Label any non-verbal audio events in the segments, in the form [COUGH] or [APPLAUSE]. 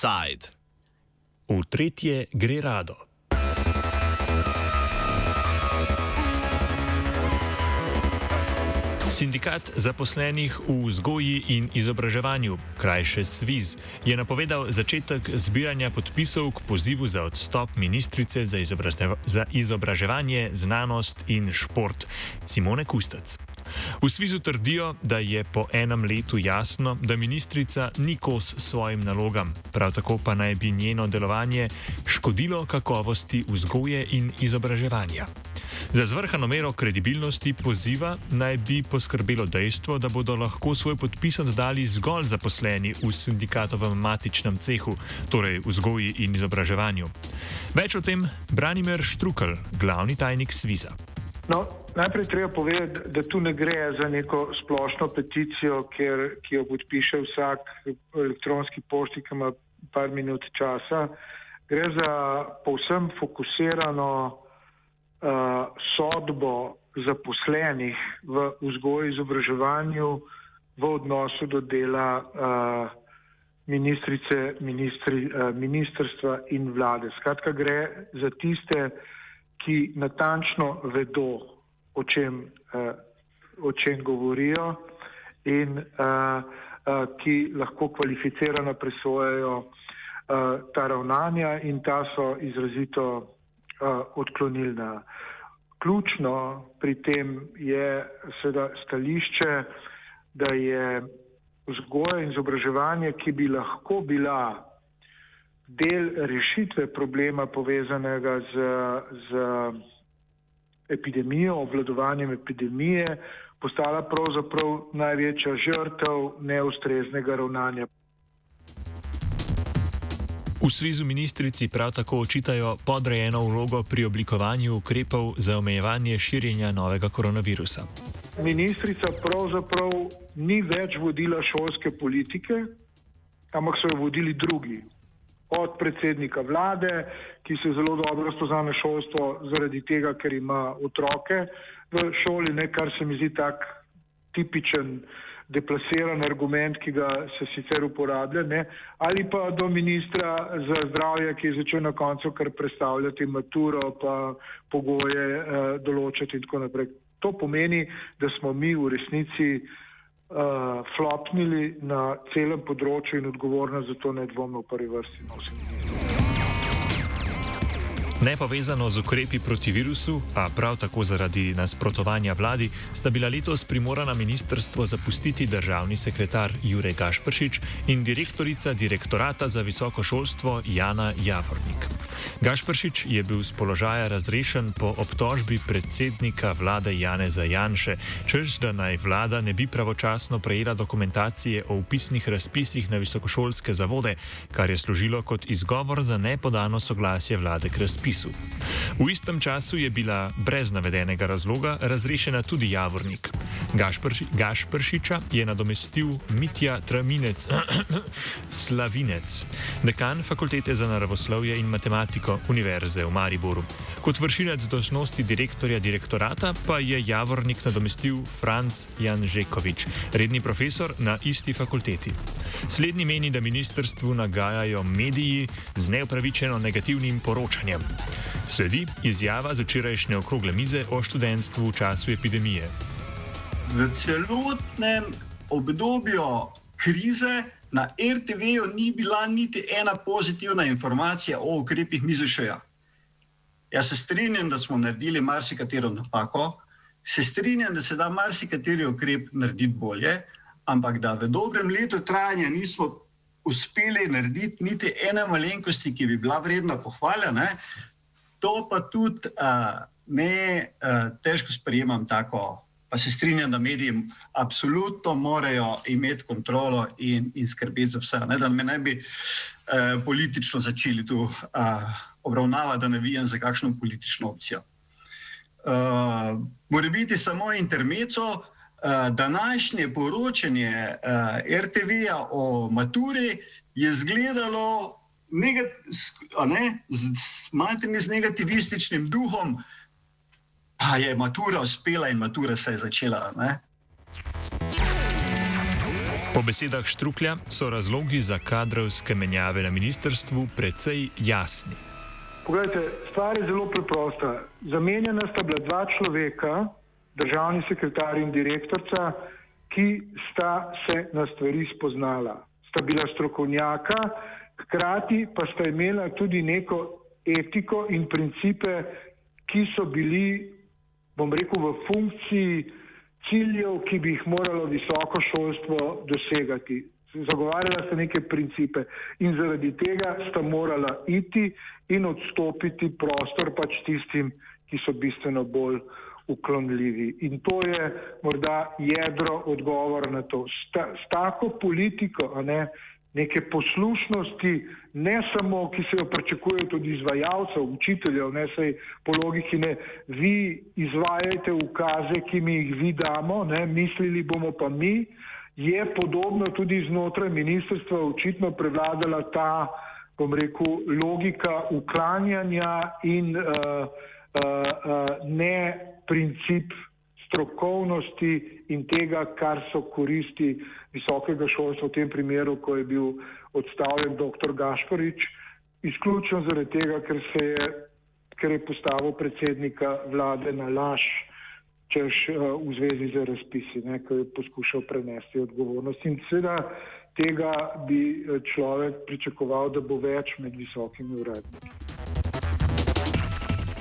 Side. V tretje gre rado. Sindikat zaposlenih v vzgoji in izobraževanju, krajše SVIZ, je napovedal začetek zbiranja podpisov k pozivu za odstop ministrice za, za izobraževanje, znanost in šport Simone Kustec. V SVIZ-u trdijo, da je po enem letu jasno, da ministrica ni kos svojim nalogam, prav tako pa naj bi njeno delovanje škodilo kakovosti vzgoje in izobraževanja. Za zvrhano mero kredibilnosti poziva naj bi poskrbelo dejstvo, da bodo lahko svoj podpis oddali zgolj zaposleni v sindikatovem matičnem cehu, torej vzgoji in izobraževanju. Več o tem Branimir Štrukel, glavni tajnik Sviza. No, najprej treba povedati, da tu ne gre za neko splošno peticijo, kjer, ki jo podpiše vsak elektronski pošti, ki ima par minut časa. Gre za povsem fokusirano uh, sodbo zaposlenih v vzgoji in izobraževanju v odnosu do dela uh, ministrice, ministri, uh, ministrstva in vlade. Skratka, gre za tiste, ki natančno vedo, o čem, uh, o čem govorijo in uh, uh, ki lahko kvalificirano presojajo uh, ta ravnanja in ta so izrazito odklonilna. Ključno pri tem je seveda stališče, da je vzgoja in izobraževanje, ki bi lahko bila del rešitve problema povezanega z, z epidemijo, obvladovanjem epidemije, postala pravzaprav največja žrtev neustreznega ravnanja. V svizu ministrici prav tako očitajo podrejeno vlogo pri oblikovanju ukrepov za omejevanje širjenja novega koronavirusa. Ministrica pravzaprav ni več vodila šolske politike, ampak so jo vodili drugi. Od predsednika vlade, ki se zelo dobro spozna na šolstvo, zaradi tega, ker ima otroke v šoli, ne, kar se mi zdi tak tipičen deplasiran argument, ki ga se sicer uporablja, ne? ali pa do ministra za zdravje, ki je začel na koncu kar predstavljati maturo, pa pogoje eh, določati in tako naprej. To pomeni, da smo mi v resnici uh, flopnili na celem področju in odgovornost za to nedvomno v prvi vrsti nosimo. Nepovezano z ukrepi proti virusu, a prav tako zaradi nasprotovanja vladi, sta bila letos primorana ministrstvo zapustiti državni sekretar Jurek Gašpršič in direktorica direktorata za visoko šolstvo Jana Javornik. Gašpršič je bil z položaja razrešen po obtožbi predsednika vlade Janeza Janše, čež da naj vlada ne bi pravočasno prejela dokumentacije o upisnih razpisih na visokošolske zavode, kar je služilo kot izgovor za nepodano soglasje vlade k razpisu. V istem času je bila brez navedenega razloga razrešena tudi Javornik. Gašprši, Gašpršiča je nadomestil Mitja Traminec, [CLEARS THROAT] Slavinec, dekan fakultete za naravoslovje in matematiko Univerze v Mariboru. Kot vršilec dožnosti direktorja direktorata pa je Javornik nadomestil Franz Janžekovič, redni profesor na isti fakulteti. Slednji meni, da ministrstvu nagajajo mediji z neupravičeno negativnim poročanjem. Sledi izjava z včerajšnje okrogle mize o študentstvu v času epidemije. V celotnem obdobju krize na RTV-ju ni bila niti ena pozitivna informacija o ukrepih MIZŠ-ja. Jaz se strinjam, da smo naredili marsikatero napako, se strinjam, da se da marsikateri ukrep narediti bolje, ampak da v dobrem letu trajanja nismo uspeli narediti niti ene malenkosti, ki bi bila vredna pohvaljena, to pa tudi uh, ne uh, težko sprejemam tako. Pa se strinjam, da mediji absolutno morajo imeti kontrolo in, in skrbeti za vse. Ne, da me ne bi eh, politično začeli tu eh, obravnavati, da ne vidim za kakšno politično opcijo. Eh, Mora biti samo intermeco, eh, današnje poročanje eh, RTV-ja o maturi je izgledalo negat, ne, z, z, z negativističnim duhom, pa je matura uspela in matura se je začela. Ne. Po besedah Štruklja so razlogi za kadrovske menjave na ministrstvu precej jasni. Poglejte, stvar je zelo preprosta. Zamenjena sta bila dva človeka, državni sekretar in direktorica, ki sta se na stvari spoznala. Sta bila strokovnjaka, hkrati pa sta imela tudi neko etiko in principe, ki so bili, bom rekel, v funkciji ciljev, ki bi jih moralo visoko šolstvo dosegati. Zagovarjala sta neke principe in zaradi tega sta morala iti in odstopiti prostor pač tistim, ki so bistveno bolj uklonljivi. In to je morda jedro odgovora na to. S tako politiko, ne, neke poslušnosti, ne samo, ki se jo pričakuje tudi izvajalcev, učiteljev, ne sej po logiki ne, vi izvajajte ukaze, ki mi jih vi damo, ne, mislili bomo pa mi, je podobno tudi znotraj ministrstva očitno prevladala ta, bom rekel, logika uklanjanja in uh, uh, uh, ne princip strokovnosti in tega, kar so koristi visokega šolstva v tem primeru, ko je bil odstavljen dr. Gašporič, izključno zaradi tega, ker se je, ker je postavil predsednika vlade na laž, češ uh, v zvezi z razpisi, ne, ko je poskušal prenesti odgovornost. In seveda tega bi eh, človek pričakoval, da bo več med visokimi uradniki.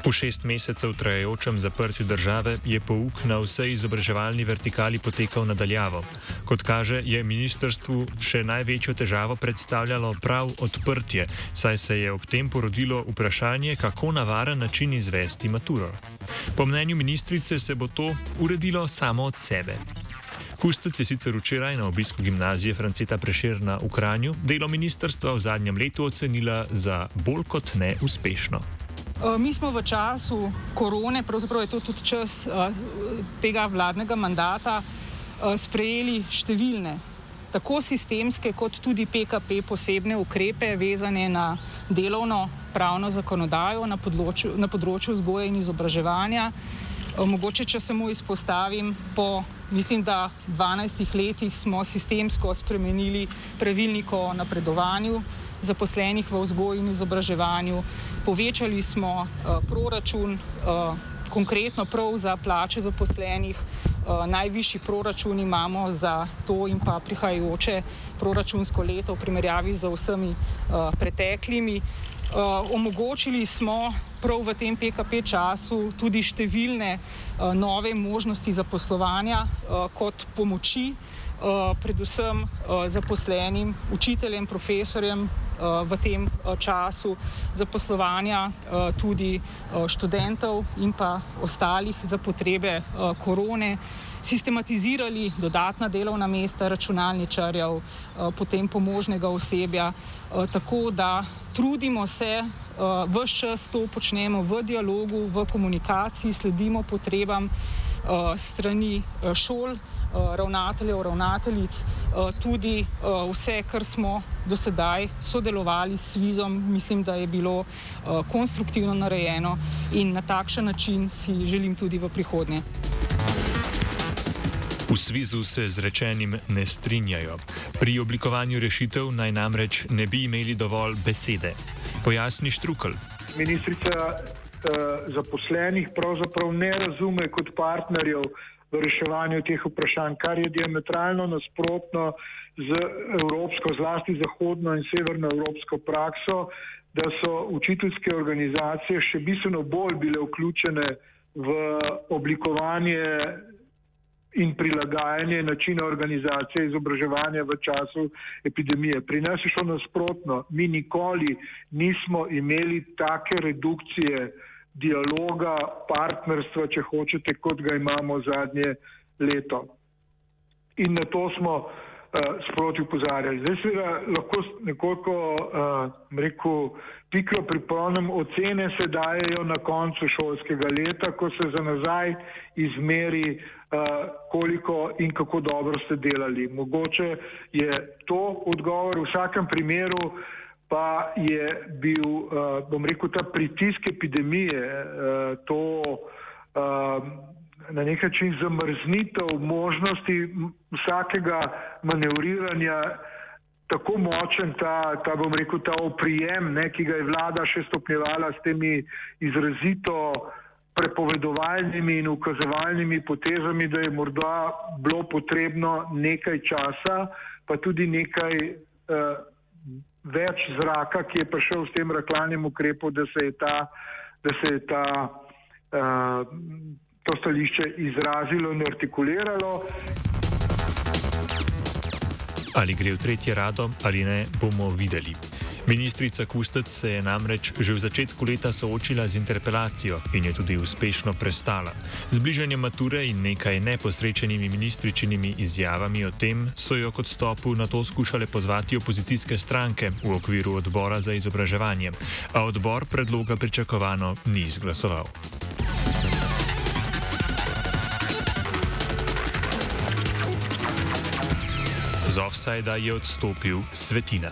V šest mesecev trajajočem zaprtju države je pouk na vsej izobraževalni vertikali potekal nadaljavo. Kot kaže, je ministrstvu še največjo težavo predstavljalo prav odprtje, saj se je ob tem porodilo vprašanje, kako na varen način izvesti maturo. Po mnenju ministrice se bo to uredilo samo od sebe. Kustec je sicer včeraj na obisku gimnazije Franceta Preširna v Kranju delo ministrstva v zadnjem letu ocenila za bolj kot ne uspešno. Eh, mi smo v času korone, pravzaprav je to tudi čas uh, tega vladnega mandata, uh, sprejeli številne, tako sistemske, kot tudi PKP posebne ukrepe, vezane na delovno pravno zakonodajo na področju, na področju vzgoje in izobraževanja. Mogoče, če samo izpostavim, po mislim, da 12 letih smo sistemsko spremenili pravilnik o napredovanju zaposlenih v vzgoji in izobraževanju. Povečali smo uh, proračun, uh, konkretno prav za plače zaposlenih. Uh, najvišji proračun imamo za to in pa prihajajoče proračunsko leto v primerjavi z vsemi uh, preteklimi. Uh, omogočili smo prav v tem PKP času tudi številne uh, nove možnosti zaposlovanja uh, kot pomoči, uh, predvsem uh, zaposlenim, učiteljem, profesorjem, Eh, v tem eh, času zaposlovanja eh, tudi študentov in pa ostalih za potrebe korone, sistematizirali dodatna delovna mesta računalničarjev, potem pomožnega osebja, tako da trudimo se, vse čas to počnemo v dialogu, v komunikaciji, sledimo potrebam strani šol. Eh, ravnateljev, ravnateljic, eh, tudi eh, vse, kar smo do sedaj sodelovali s Svizom, mislim, da je bilo konstruktivno narejeno in na takšen način si želim tudi v prihodnje. V Svizu se z rečenim ne strinjajo. Pri oblikovanju rešitev naj namreč ne bi imeli dovolj besede. Pojasni Štrukl. Ministrica zaposlenih pravzaprav ne razume kot partnerjev v reševanju teh vprašanj, kar je diametralno nasprotno z evropsko, zlasti zahodno in severno evropsko prakso, da so učiteljske organizacije še bistveno bolj bile vključene v oblikovanje in prilagajanje načina organizacije izobraževanja v času epidemije. Pri nas je šlo nasprotno. Mi nikoli nismo imeli take redukcije dialoga, partnerstva, če hočete, kot ga imamo zadnje leto. In na to smo sproti upozarjali. Zdaj seveda lahko nekoliko, uh, rekel, pikro pripomnim, ocene se dajejo na koncu šolskega leta, ko se za nazaj izmeri, uh, koliko in kako dobro ste delali. Mogoče je to odgovor v vsakem primeru. Pa je bil, uh, bom rekel, ta pritisk epidemije, uh, to uh, na nek način zamrznitev možnosti vsakega manevriranja tako močen ta, ta bom rekel, ta oprijem, ne, ki ga je vlada še stopnjevala s temi izrazito prepovedovalnimi in ukazovalnimi potezami, da je morda bilo potrebno nekaj časa, pa tudi nekaj uh, več zraka, ki je prišel s tem reklamnim ukrepom, da se je ta, da se je ta uh, to stališče izrazilo in artikuliralo. Ali gre v tretje rado ali ne, bomo videli. Ministrica Kustec se je namreč že v začetku leta soočila z interpelacijo in je tudi uspešno prestala. Zbližanje mature in nekaj neposrečenimi ministričinimi izjavami o tem so jo kot stopu na to skušale pozvati opozicijske stranke v okviru odbora za izobraževanje, a odbor predloga pričakovano ni izglasoval. Offsajda je odstopil Svetina.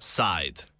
Offside.